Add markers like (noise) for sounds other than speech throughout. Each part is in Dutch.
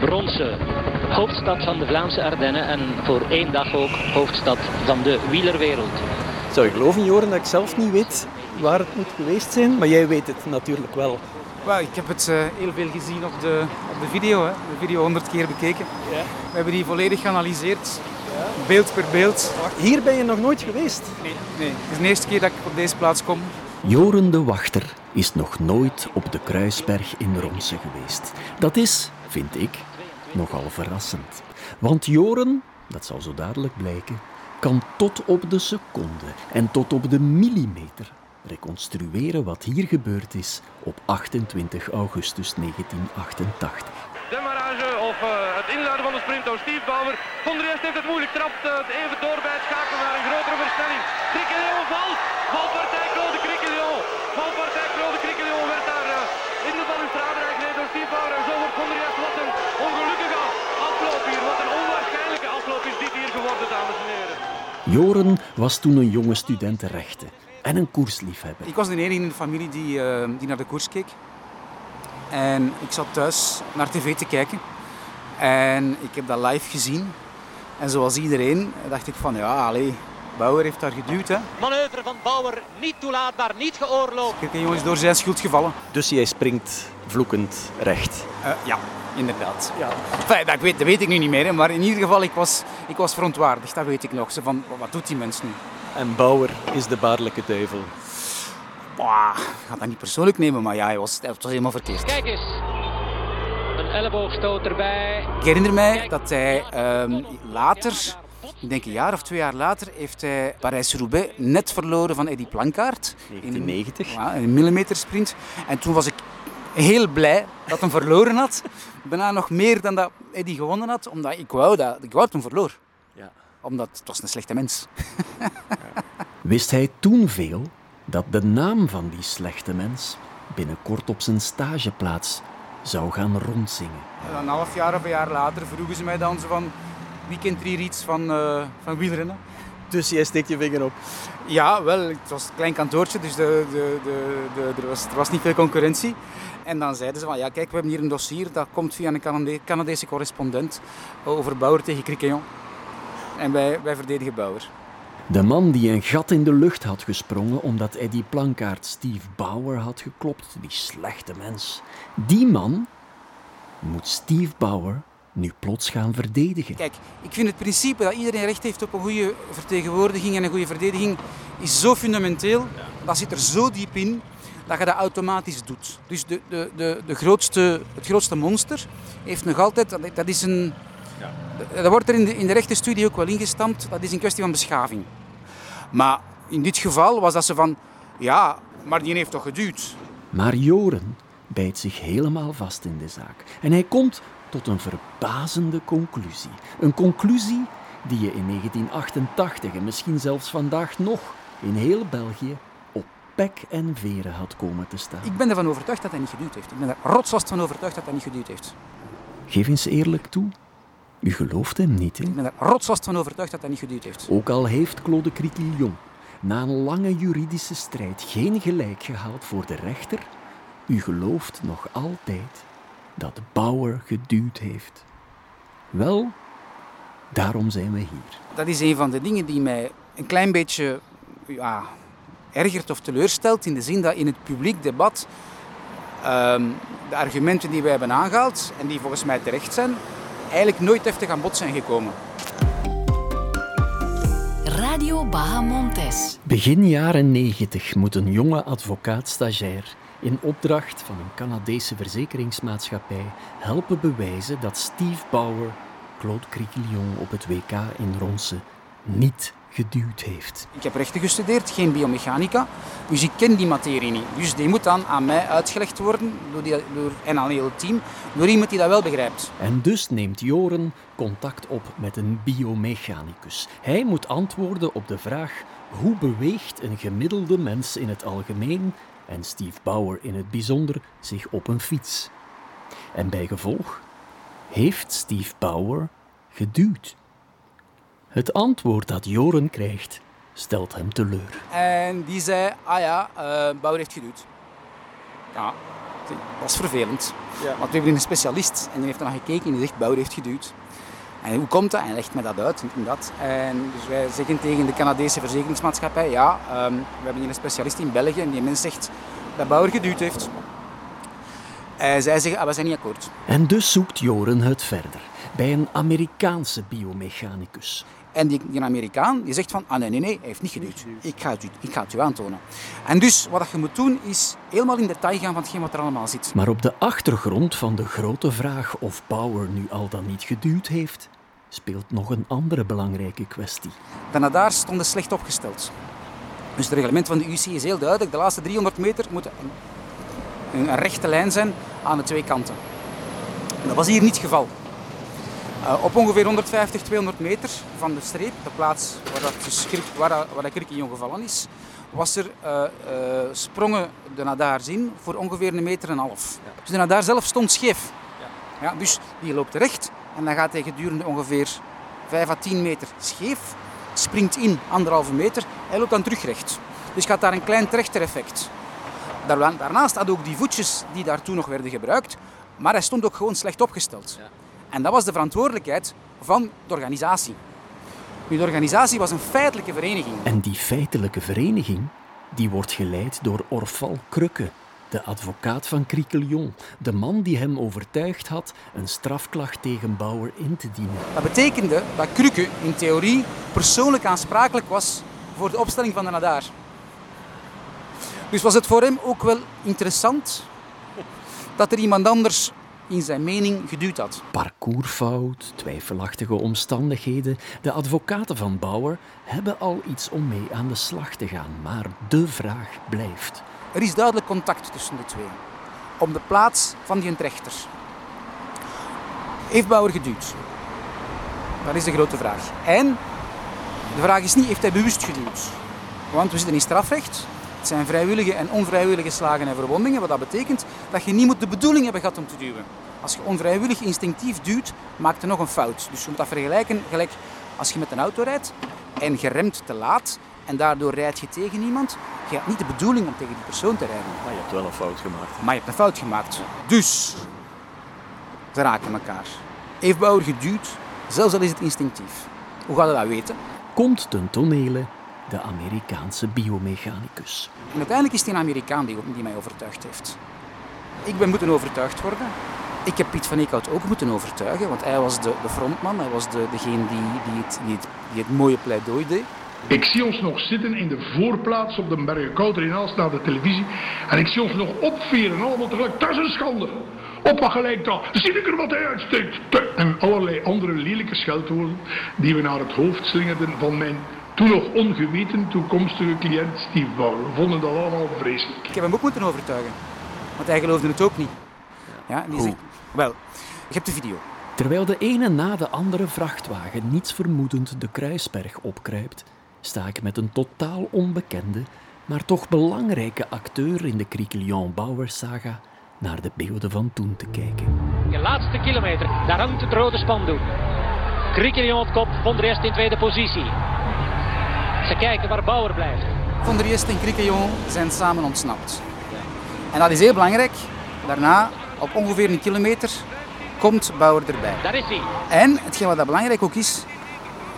Ronse, hoofdstad van de Vlaamse Ardennen en voor één dag ook hoofdstad van de wielerwereld. Zou je geloven, Joren, dat ik zelf niet weet waar het moet geweest zijn? Maar jij weet het natuurlijk wel. Well, ik heb het uh, heel veel gezien op de, op de video. Hè. De video honderd keer bekeken. Ja. We hebben die volledig geanalyseerd. Ja. Beeld per beeld. Hier ben je nog nooit geweest? Nee, nee. Het is de eerste keer dat ik op deze plaats kom. Joren de Wachter is nog nooit op de Kruisberg in Ronse geweest. Dat is, vind ik, nogal verrassend. Want Joren, dat zal zo dadelijk blijken, kan tot op de seconde en tot op de millimeter reconstrueren wat hier gebeurd is op 28 augustus 1988. Demarrage of uh, het inluiden van de sprint door Steve Bauer. Der heeft het moeilijk, trapt het even door bij het schakelen naar een grotere versnelling. Criquelion valt, valpartij Claude Criquelion. Valpartij Claude Criquelion werd daar uh, in de balustrade Bauer. En zo wordt wat een ongelukkige afloop hier. Wat een onwaarschijnlijke afloop is dit hier geworden, dames en heren. Joren was toen een jonge student rechten en een koersliefhebber. Ik was de enige in de familie die, uh, die naar de koers keek. En ik zat thuis naar tv te kijken. En ik heb dat live gezien. En zoals iedereen dacht ik van ja, allee, Bauer heeft daar geduwd. Hè. Manoeuvre van Bauer niet toelaatbaar, niet geoorloofd. Kijk, jongens, door zijn schuld gevallen. Dus jij springt vloekend recht? Uh, ja, inderdaad. Ja. Enfin, dat, weet, dat weet ik nu niet meer, maar in ieder geval, ik was, ik was verontwaardigd. Dat weet ik nog. Zo van, wat doet die mens nu? En Bauer is de baarlijke duivel. Boah, ik ga dat niet persoonlijk nemen, maar ja, hij was, het was helemaal verkeerd. Kijk eens. Een elleboogstoot erbij. Ik herinner mij dat hij um, later, ik denk een jaar of twee jaar later, heeft hij Parijs-Roubaix net verloren van Eddy Plankaart. 1990. In, ja, in een millimetersprint. En toen was ik heel blij dat hij verloren had. (laughs) Bijna nog meer dan dat Eddy gewonnen had, omdat ik wou dat, ik wou dat hij verloor. Ja. Omdat het was een slechte mens. (laughs) Wist hij toen veel dat de naam van die slechte mens binnenkort op zijn stageplaats zou gaan rondzingen. een half jaar of een jaar later vroegen ze mij dan zo van wie kent er hier iets van, uh, van wielrennen? Dus jij steekt je vinger op? Ja, wel. Het was een klein kantoortje, dus de, de, de, er, was, er was niet veel concurrentie. En dan zeiden ze van, ja kijk, we hebben hier een dossier, dat komt via een Canadese correspondent over Bauer tegen Criqueon. En wij, wij verdedigen Bauer. De man die een gat in de lucht had gesprongen omdat Eddie Plankaart Steve Bauer had geklopt, die slechte mens. Die man moet Steve Bauer nu plots gaan verdedigen. Kijk, ik vind het principe dat iedereen recht heeft op een goede vertegenwoordiging en een goede verdediging is zo fundamenteel, dat zit er zo diep in, dat je dat automatisch doet. Dus de, de, de, de grootste, het grootste monster heeft nog altijd, dat is een, dat wordt er in de, in de rechtenstudie ook wel ingestampt. Dat is een kwestie van beschaving. Maar in dit geval was dat ze van... Ja, maar die heeft toch geduwd. Maar Joren bijt zich helemaal vast in de zaak. En hij komt tot een verbazende conclusie. Een conclusie die je in 1988 en misschien zelfs vandaag nog in heel België op pek en veren had komen te staan. Ik ben ervan overtuigd dat hij niet geduwd heeft. Ik ben er rotsvast van overtuigd dat hij niet geduwd heeft. Geef eens eerlijk toe u gelooft hem niet, hè? Ik ben er rotsvast van overtuigd dat hij niet geduwd heeft. Ook al heeft Claude Criquillon na een lange juridische strijd geen gelijk gehaald voor de rechter, u gelooft nog altijd dat Bauer geduwd heeft. Wel, daarom zijn we hier. Dat is een van de dingen die mij een klein beetje ja, ergert of teleurstelt, in de zin dat in het publiek debat ehm, de argumenten die wij hebben aangehaald, en die volgens mij terecht zijn, eigenlijk nooit heftig aan bod zijn gekomen. Radio Bahamontes. Begin jaren 90 moet een jonge advocaat-stagiair in opdracht van een Canadese verzekeringsmaatschappij helpen bewijzen dat Steve Bauer Claude Criquillon op het WK in Ronse niet geduwd heeft. Ik heb rechten gestudeerd, geen biomechanica, dus ik ken die materie niet. Dus die moet dan aan mij uitgelegd worden door die, door, en aan heel het team, door iemand die dat wel begrijpt. En dus neemt Joren contact op met een biomechanicus. Hij moet antwoorden op de vraag hoe beweegt een gemiddelde mens in het algemeen en Steve Bauer in het bijzonder zich op een fiets. En bij gevolg heeft Steve Bauer geduwd. Het antwoord dat Joren krijgt stelt hem teleur. En die zei, ah ja, uh, Bauer heeft geduwd. Ja. Dat is vervelend. Ja. Want we hebben een specialist en die heeft er naar gekeken en die zegt Bauer heeft geduwd. En hoe komt dat? En hij legt me dat uit en dat. En dus wij zeggen tegen de Canadese verzekeringsmaatschappij, ja, ehm, we hebben hier een specialist in België en die mens zegt dat Bauer geduwd heeft. En zij zeggen, ah, we zijn niet akkoord. En dus zoekt Joren het verder bij een Amerikaanse biomechanicus. En die, die Amerikaan die zegt van, ah nee, nee, nee, hij heeft niet geduwd. Ik ga, het u, ik ga het u aantonen. En dus wat je moet doen is helemaal in detail gaan van hetgeen wat er allemaal zit. Maar op de achtergrond van de grote vraag of Bauer nu al dan niet geduwd heeft, speelt nog een andere belangrijke kwestie. De nadars stonden slecht opgesteld. Dus het reglement van de UC is heel duidelijk. De laatste 300 meter moet een, een rechte lijn zijn aan de twee kanten. Dat was hier niet het geval. Uh, op ongeveer 150, 200 meter van de streep, de plaats waar, dat dus, waar, dat, waar dat Krikkion gevallen is, was er, uh, uh, sprongen de nadaars in voor ongeveer een meter en een half. Ja. Dus de nadaar zelf stond scheef. Ja. Ja, dus die loopt recht en dan gaat hij gedurende ongeveer 5 à 10 meter scheef, springt in anderhalve meter en loopt dan terug recht. Dus gaat daar een klein trechtereffect. Daarnaast had ook die voetjes die daartoe nog werden gebruikt, maar hij stond ook gewoon slecht opgesteld. Ja. En dat was de verantwoordelijkheid van de organisatie. Nu, de organisatie was een feitelijke vereniging. En die feitelijke vereniging die wordt geleid door Orval Krukke, de advocaat van Criquelion, de man die hem overtuigd had een strafklacht tegen Bauer in te dienen. Dat betekende dat Krukke in theorie persoonlijk aansprakelijk was voor de opstelling van de Nadar. Dus was het voor hem ook wel interessant dat er iemand anders in zijn mening geduwd had. Parcoursfout, twijfelachtige omstandigheden. De advocaten van Bauer hebben al iets om mee aan de slag te gaan. Maar de vraag blijft. Er is duidelijk contact tussen de twee. Op de plaats van die rechter. Heeft Bauer geduwd? Dat is de grote vraag. En de vraag is niet, heeft hij bewust geduwd? Want we zitten in strafrecht. Het zijn vrijwillige en onvrijwillige slagen en verwondingen. Wat dat betekent dat je niet moet de bedoeling hebben gehad om te duwen. Als je onvrijwillig instinctief duwt, maakt je nog een fout. Dus je moet dat vergelijken gelijk als je met een auto rijdt en je remt te laat en daardoor rijd je tegen iemand. Je hebt niet de bedoeling om tegen die persoon te rijden. Maar je hebt wel een fout gemaakt. Maar je hebt een fout gemaakt. Dus, ze raken elkaar. Heeft Bauer geduwd, zelfs al is het instinctief. Hoe gaat hij dat weten? Komt ten tonele de Amerikaanse biomechanicus. En uiteindelijk is het een Amerikaan die, die mij overtuigd heeft. Ik ben moeten overtuigd worden. Ik heb Piet van Eekhout ook moeten overtuigen, want hij was de, de frontman, hij was de, degene die, die, het, die, het, die het mooie pleidooi deed. Ik zie ons nog zitten in de voorplaats op de Bergen in Aalst naar de televisie. En ik zie ons nog opveren, allemaal tegelijk. Dat is een schande. Op wat gelijk dat. Zie ik er wat hij uitsteekt. En allerlei andere lelijke scheldwoorden die we naar het hoofd slingerden van mijn toen nog ongeweten toekomstige cliënt Steve Bauer. We vonden dat allemaal vreselijk. Ik heb hem ook moeten overtuigen. Want hij geloofde het ook niet. Ja, die zegt, wel, ik heb de video. Terwijl de ene na de andere vrachtwagen niets vermoedend de Kruisberg opkruipt, sta ik met een totaal onbekende, maar toch belangrijke acteur in de Criquelion Bauer saga naar de beelden van toen te kijken. Je laatste kilometer, daar hangt het rode spandoek. Criquelion op kop, Von Rest in tweede positie. Ze kijken waar Bauer blijft. Von der Est en Criquelion zijn samen ontsnapt. En dat is heel belangrijk. Daarna, op ongeveer een kilometer, komt Bauer erbij. Daar is hij. En hetgeen wat dat belangrijk ook is,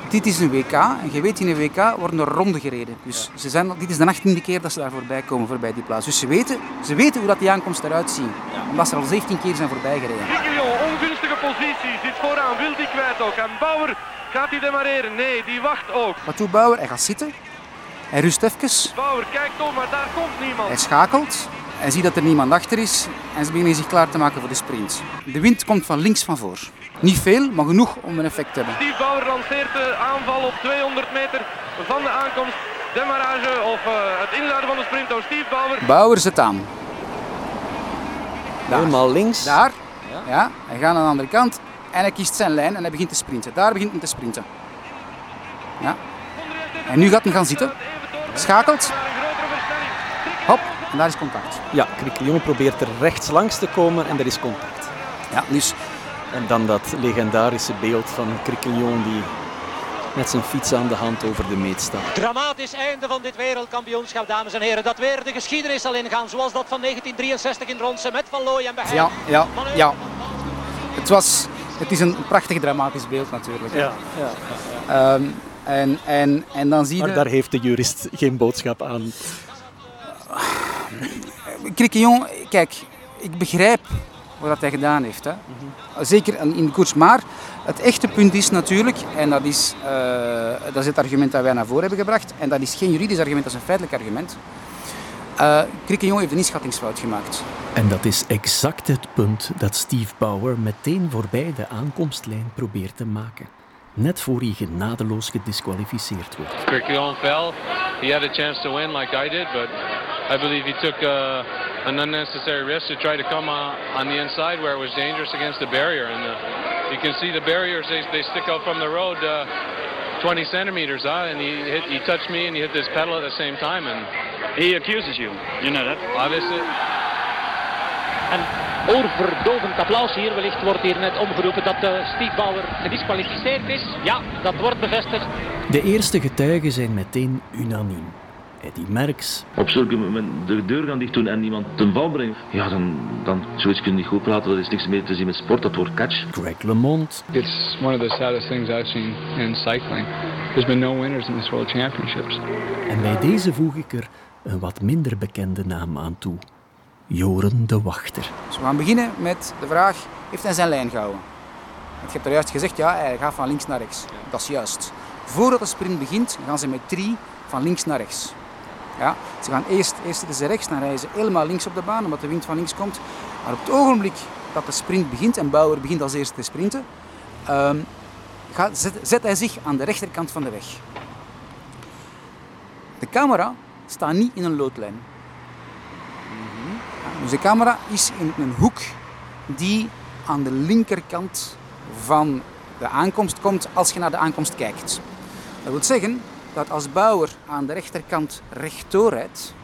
dit is een WK. En je weet, in een WK worden er ronden gereden. Dus ze zijn, dit is de achttiende keer dat ze daar voorbij komen, voorbij die plaats. Dus ze weten, ze weten hoe dat die aankomst eruit ziet. Omdat ze er al 17 keer zijn voorbij gereden. Criquelion, ongunstige positie, zit vooraan, wil die kwijt ook. En Bauer Gaat hij demareren? Nee, die wacht ook. Wat doet Bauer? Hij gaat zitten. Hij rust even. Bauer kijkt om, maar daar komt niemand. Hij schakelt. Hij ziet dat er niemand achter is. En ze beginnen zich klaar te maken voor de sprint. De wind komt van links van voor. Niet veel, maar genoeg om een effect te hebben. Steve Bauer lanceert de aanval op 200 meter van de aankomst. Demarrage of uh, het inluiden van de sprint door Steve Bauer. Bauer zet aan. Daar. Helemaal links. Daar. Ja. ja. Hij gaat aan de andere kant. En hij kiest zijn lijn en hij begint te sprinten. Daar begint hij te sprinten. Ja. En nu gaat hij gaan zitten. Schakelt. Hop, en daar is contact. Ja, Criquelion probeert er rechts langs te komen en er is contact. Ja, dus... En dan dat legendarische beeld van Criquelion die met zijn fiets aan de hand over de meetstap. Dramatisch einde van dit wereldkampioenschap, dames en heren. Dat weer de geschiedenis zal ingaan, zoals dat van 1963 in Ronse met Van Looy en Beheij. Ja, ja, ja. Het, was, het is een prachtig dramatisch beeld natuurlijk. Ja, ja. Ehm, en, en, en dan zie je... Maar daar heeft de jurist geen boodschap aan. Krikke kijk, ik begrijp wat hij gedaan heeft. Hè. Zeker in de koers. Maar het echte punt is natuurlijk, en dat is, eh, dat is het argument dat wij naar voren hebben gebracht, en dat is geen juridisch argument, dat is een feitelijk argument. Uh, Krikke heeft een inschattingsfout gemaakt. En dat is exact het punt dat Steve Bauer meteen voorbij de aankomstlijn probeert te maken. Net voor hij genadeloos gedisqualificeerd wordt. Krikke fell. He had a chance to win like I did, but I believe he took uh, an unnecessary risk to try to come uh, on the inside where it was dangerous against the barrier. And uh, you can see the barriers, they, they stick out from the road uh, 20 centimeters, huh? and he, hit, he touched me and he hit this pedal at the same time. And He accuses you, you know that? Obviously. En oorverdovend applaus hier. Wellicht wordt hier net omgeroepen dat uh, Steve Bauer gedisqualificeerd is. Ja, dat wordt bevestigd. De eerste getuigen zijn meteen unaniem. Eddie Merckx. Op zulke moment de deur gaan dicht doen en iemand ten val brengen, ja, dan, dan zoiets kun je niet goed praten. Dat is niks meer te zien met sport, dat wordt catch. Greg LeMond. It's one of the saddest things I've seen in cycling. There's been no winners in this World Championships. En bij deze voeg ik er een wat minder bekende naam aan toe. Joren de Wachter. Dus we gaan beginnen met de vraag, heeft hij zijn lijn gehouden? Ik heb er juist gezegd, ja, hij gaat van links naar rechts. Dat is juist. Voordat de sprint begint, gaan ze met drie van links naar rechts. Ja, ze gaan eerst, eerst zitten rechts, dan rijden ze helemaal links op de baan, omdat de wind van links komt. Maar op het ogenblik dat de sprint begint, en Bauer begint als eerste te sprinten, um, gaat, zet, zet hij zich aan de rechterkant van de weg. De camera staat niet in een loodlijn. Ja, dus de camera is in een hoek die aan de linkerkant van de aankomst komt als je naar de aankomst kijkt. Dat wil zeggen dat als Bauer aan de rechterkant rechtdoor rijdt,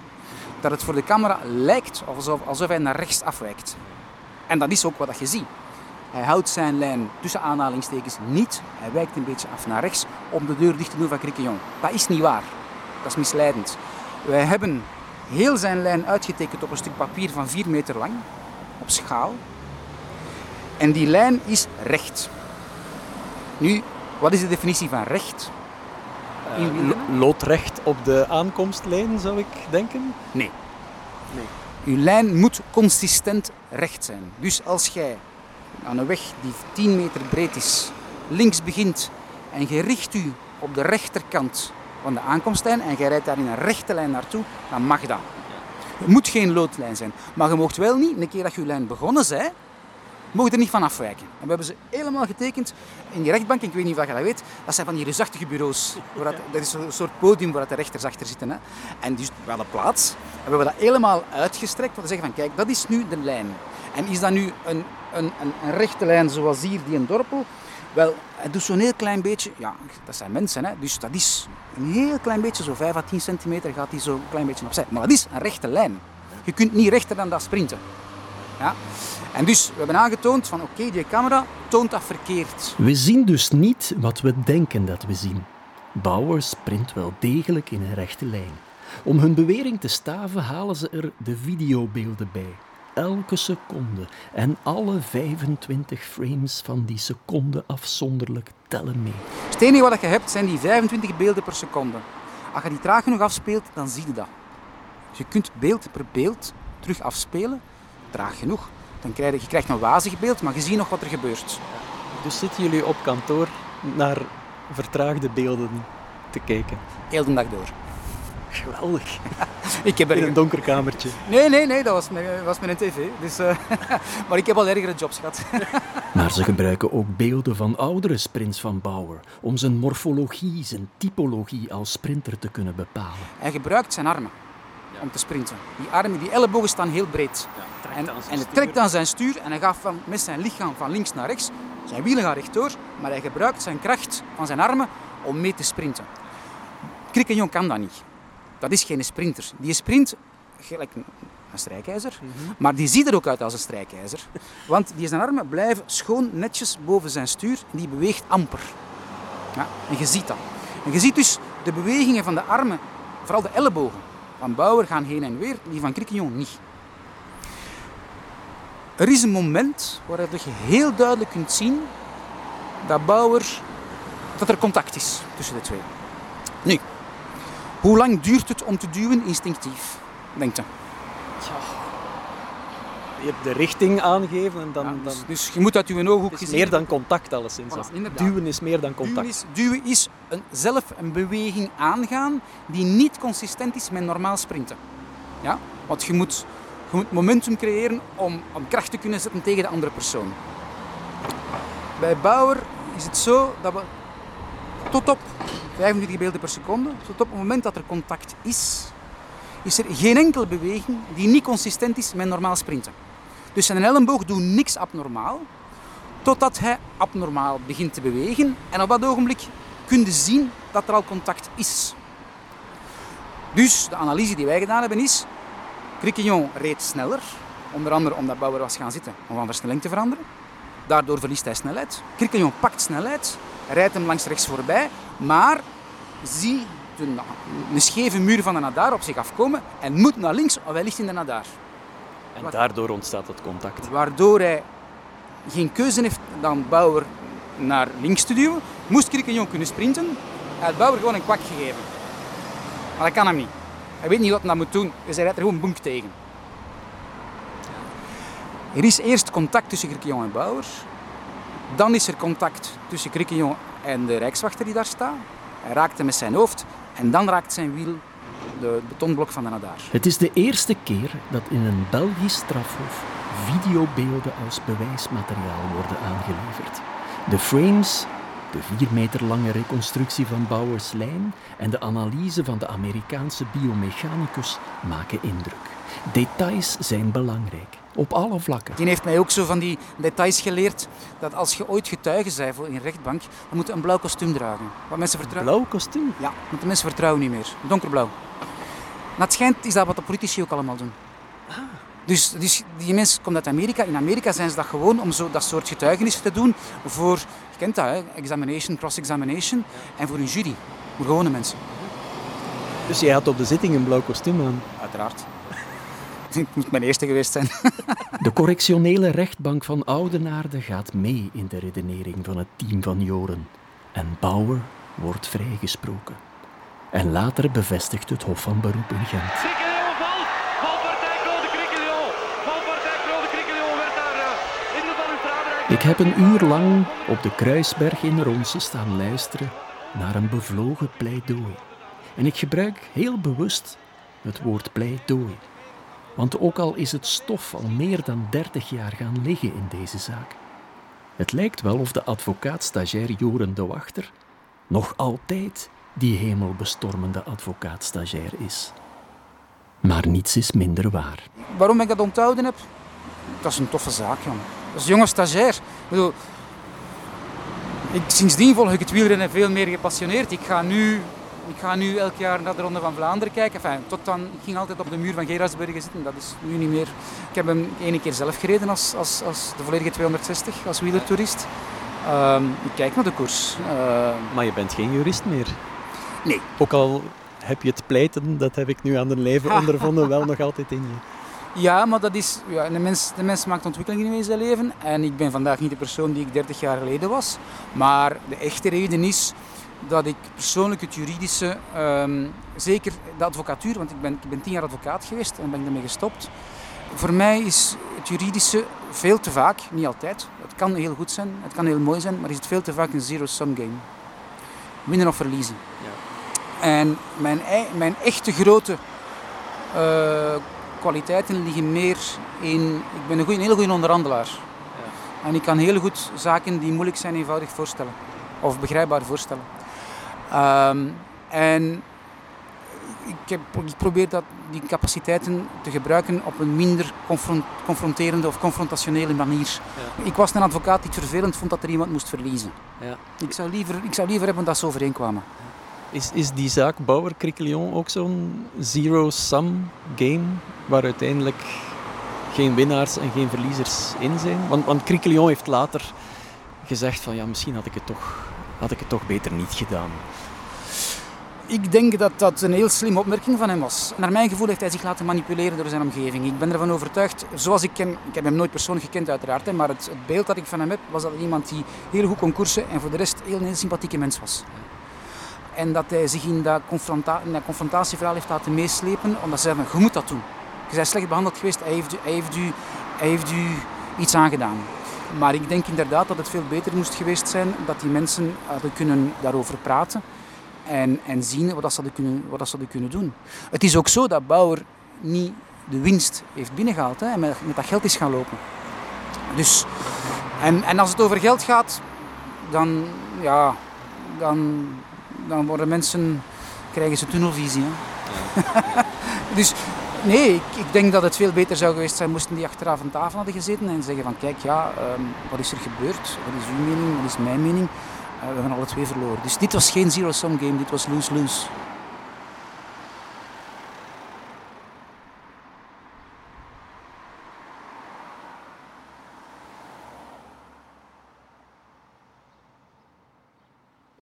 dat het voor de camera lijkt alsof, alsof hij naar rechts afwijkt. En dat is ook wat je ziet. Hij houdt zijn lijn tussen aanhalingstekens niet. Hij wijkt een beetje af naar rechts om de deur dicht te doen van Krikkejon. Dat is niet waar. Dat is misleidend. Wij hebben heel zijn lijn uitgetekend op een stuk papier van 4 meter lang, op schaal. En die lijn is recht. Nu, wat is de definitie van recht? Uh, loodrecht op de aankomstlijn, zou ik denken? Nee. nee. Uw lijn moet consistent recht zijn. Dus als jij aan een weg die 10 meter breed is, links begint en je richt u op de rechterkant van de aankomstlijn en je rijdt daar in een rechte lijn naartoe, dan mag dat. Het moet geen loodlijn zijn. Maar je mocht wel niet, een keer dat je lijn begonnen bent, mogen er niet van afwijken. En we hebben ze helemaal getekend in die rechtbank. Ik weet niet of je dat weet. Dat zijn van die reusachtige bureaus. Waar dat, dat is een soort podium waar de rechters achter zitten. Hè. En dus we hadden plaats. En we hebben dat helemaal uitgestrekt. Om te zeggen van kijk, dat is nu de lijn. En is dat nu een, een, een, rechte lijn zoals hier, die een dorpel? Wel, het doet zo'n heel klein beetje, ja, dat zijn mensen, hè, dus dat is een heel klein beetje, zo 5 à 10 centimeter gaat die zo een klein beetje opzij. Maar dat is een rechte lijn. Je kunt niet rechter dan dat sprinten. Ja? En dus we hebben aangetoond van oké, die camera toont dat verkeerd. We zien dus niet wat we denken dat we zien. Bauer sprint wel degelijk in een rechte lijn. Om hun bewering te staven halen ze er de videobeelden bij. Elke seconde en alle 25 frames van die seconde afzonderlijk tellen mee. Het enige wat je hebt zijn die 25 beelden per seconde. Als je die traag genoeg afspeelt, dan zie je dat. Dus je kunt beeld per beeld terug afspelen, traag genoeg. Dan krijg je, je krijgt een wazig beeld, maar je ziet nog wat er gebeurt. Dus zitten jullie op kantoor naar vertraagde beelden te kijken? Heel de dag door. Geweldig. (laughs) ik heb er... In een donker kamertje. Nee, nee, nee, dat was met, was met een tv. Dus, uh... (laughs) maar ik heb al ergere jobs gehad. (laughs) maar ze gebruiken ook beelden van oudere sprints van Bauer om zijn morfologie, zijn typologie als sprinter te kunnen bepalen. Hij gebruikt zijn armen om te sprinten. Die armen, die ellebogen staan heel breed. Ja, en, en hij trekt aan zijn stuur en hij gaat van, met zijn lichaam van links naar rechts. Zijn wielen gaan rechtdoor, maar hij gebruikt zijn kracht van zijn armen om mee te sprinten. Krikkenjong kan dat niet. Dat is geen sprinter. Die sprint gelijk een strijkijzer, mm -hmm. maar die ziet er ook uit als een strijkijzer. (laughs) Want die zijn armen blijven schoon netjes boven zijn stuur en die beweegt amper. Ja, en je ziet dat. En je ziet dus de bewegingen van de armen, vooral de ellebogen, van Bauer gaan heen en weer, die van Criquillon niet. Er is een moment waarin je heel duidelijk kunt zien dat Bauer, dat er contact is tussen de twee. Nu, hoe lang duurt het om te duwen instinctief, denkt je? Je hebt de richting aangeven en dan... Ja, dan dus, dus je moet uit je ooghoek gezien meer dan contact alleszins. Voilà. Duwen is meer dan contact. Duwen is, duwen is een, zelf een beweging aangaan die niet consistent is met normaal sprinten. Ja? Want je moet, je moet momentum creëren om, om kracht te kunnen zetten tegen de andere persoon. Bij Bauer is het zo dat we tot op 45 beelden per seconde, tot op het moment dat er contact is, is er geen enkele beweging die niet consistent is met normaal sprinten. Dus zijn elleboog doet niks abnormaal, totdat hij abnormaal begint te bewegen. En op dat ogenblik kun je zien dat er al contact is. Dus de analyse die wij gedaan hebben is, Criquillon reed sneller, onder andere omdat Bauer was gaan zitten om van versnelling te veranderen. Daardoor verliest hij snelheid. Criquillon pakt snelheid, rijdt hem langs rechts voorbij, maar zie een, een scheve muur van de Nadar op zich afkomen en moet naar links of hij ligt in de Nadar. En daardoor ontstaat het contact. Waardoor hij geen keuze heeft dan Bauer naar links te duwen. Moest Criquillon kunnen sprinten, hij had Bauer gewoon een kwak gegeven. Maar dat kan hem niet. Hij weet niet wat dat moet doen, dus rijdt er gewoon boenk tegen. Er is eerst contact tussen Criquillon en Bauer. Dan is er contact tussen Criquillon en de rijkswachter die daar staat. Hij raakt hem met zijn hoofd en dan raakt zijn wiel de betonblok van de Nadar. Het is de eerste keer dat in een Belgisch strafhof videobeelden als bewijsmateriaal worden aangeleverd. De frames, de vier meter lange reconstructie van Bauers lijn en de analyse van de Amerikaanse biomechanicus maken indruk. Details zijn belangrijk, op alle vlakken. Die heeft mij ook zo van die details geleerd dat als je ooit getuige bent voor in een rechtbank, dan moet je een blauw kostuum dragen. Wat mensen vertrouwen. Blauw kostuum? Ja, want de mensen vertrouwen niet meer. Donkerblauw. Maar het schijnt is dat wat de politici ook allemaal doen. Dus, dus die mensen komen uit Amerika. In Amerika zijn ze dat gewoon om zo, dat soort getuigenissen te doen voor, je kent dat, hè? examination, cross-examination, en voor een jury, voor gewone mensen. Dus jij had op de zitting een blauw kostuum aan? Uiteraard. (laughs) Het moet mijn eerste geweest zijn. (laughs) De correctionele rechtbank van Oudenaarde gaat mee in de redenering van het team van Joren. En Bauer wordt vrijgesproken. En later bevestigt het Hof van Beroep in Gent. Criquillon valt. Valpartij Claude Criquillon. Valpartij Claude Criquillon werd daar uh, in de balustrade. Ik heb een uur lang op de Kruisberg in Ronse staan luisteren naar een bevlogen pleidooi. En ik gebruik heel bewust het woord pleidooi. Want ook al is het stof al meer dan 30 jaar gaan liggen in deze zaak, het lijkt wel of de advocaat-stagiair Joren de Wachter nog altijd die hemelbestormende advocaat-stagiair is. Maar niets is minder waar. Waarom ik dat onthouden heb? Dat is een toffe zaak, jongen. Een jonge stagiair. Ik bedoel, ik, sindsdien volg ik het wielrennen veel meer gepassioneerd. Ik ga nu, ik ga nu elk jaar naar de Ronde van Vlaanderen kijken. Enfin, tot dan, ik ging altijd op de muur van Gerardsbergen zitten. Dat is nu niet meer. Ik heb hem ene keer zelf gereden als, als, als de volledige 260, als wielertoerist. Ehm, ik kijk naar de koers. Ehm, Maar je bent geen jurist meer. Nee. Ook al heb je het pleiten, dat heb ik nu aan de lijve (laughs) ondervonden, wel nog altijd in je. Ja, maar dat is, ja, de, mens, de mens maakt ontwikkelingen in zijn leven. En ik ben vandaag niet de persoon die ik 30 jaar geleden was. Maar de echte reden is dat ik persoonlijk het juridische, ehm, zeker de advocatuur, want ik ben, ik ben tien jaar advocaat geweest en ben ik daarmee gestopt. Voor mij is het juridische veel te vaak, niet altijd, het kan heel goed zijn, het kan heel mooi zijn, maar is het veel te vaak een zero-sum game. Winnen of verliezen. En mijn, mijn echte grote eh, kwaliteiten liggen meer in... Ik ben een, goeie, een hele goede onderhandelaar. En ik kan heel goed zaken die moeilijk zijn eenvoudig voorstellen. Of begrijpbaar voorstellen. Ehm, en ik, heb, ik probeer dat, die capaciteiten te gebruiken op een minder confront- confronterende of confrontationele manier. Ik was een advocaat die het vervelend vond dat er iemand moest verliezen. Ja. Ik, zou liever, ik zou liever hebben dat ze overeenkwamen. Is, is die zaak Bauer-Criquelion ook zo'n zero-sum game, waar uiteindelijk geen winnaars en geen verliezers in zijn? Want, want heeft later gezegd van ja, misschien had ik het toch had ik het toch beter niet gedaan. Ik denk dat dat een heel slimme opmerking van hem was. Naar mijn gevoel heeft hij zich laten manipuleren door zijn omgeving. Ik ben ervan overtuigd, zoals ik ken, ik heb hem nooit persoonlijk gekend uiteraard, maar het, het beeld dat ik van hem heb, was dat iemand die heel goed kon koersen en voor de rest heel, heel sympathieke mens was. En dat hij zich in dat, dat confrontatieverhaal heeft laten meeslepen, omdat ze zeiden, je moet dat doen. Je bent slecht behandeld geweest, hij heeft, u, hij, heeft u, hij heeft u iets aangedaan. Maar ik denk inderdaad dat het veel beter moest geweest zijn dat die mensen hadden kunnen daarover praten en, en zien wat, ze hadden kunnen, wat ze kunnen doen. Het is ook zo dat Bauer niet de winst heeft binnengehaald hè, en met, met dat geld is gaan lopen. Dus, en, en als het over geld gaat, dan, ja, dan, dan worden mensen, krijgen ze tunnelvisie. Hè. (laughs) dus nee, ik, ik, denk dat het veel beter zou geweest zijn moesten die achteraf aan tafel hadden gezeten en zeggen van kijk, ja, um, wat is er gebeurd? Wat is uw mening? Wat is mijn mening? Uh, we hebben alle twee verloren. Dus dit was geen zero-sum game, dit was lose-lose.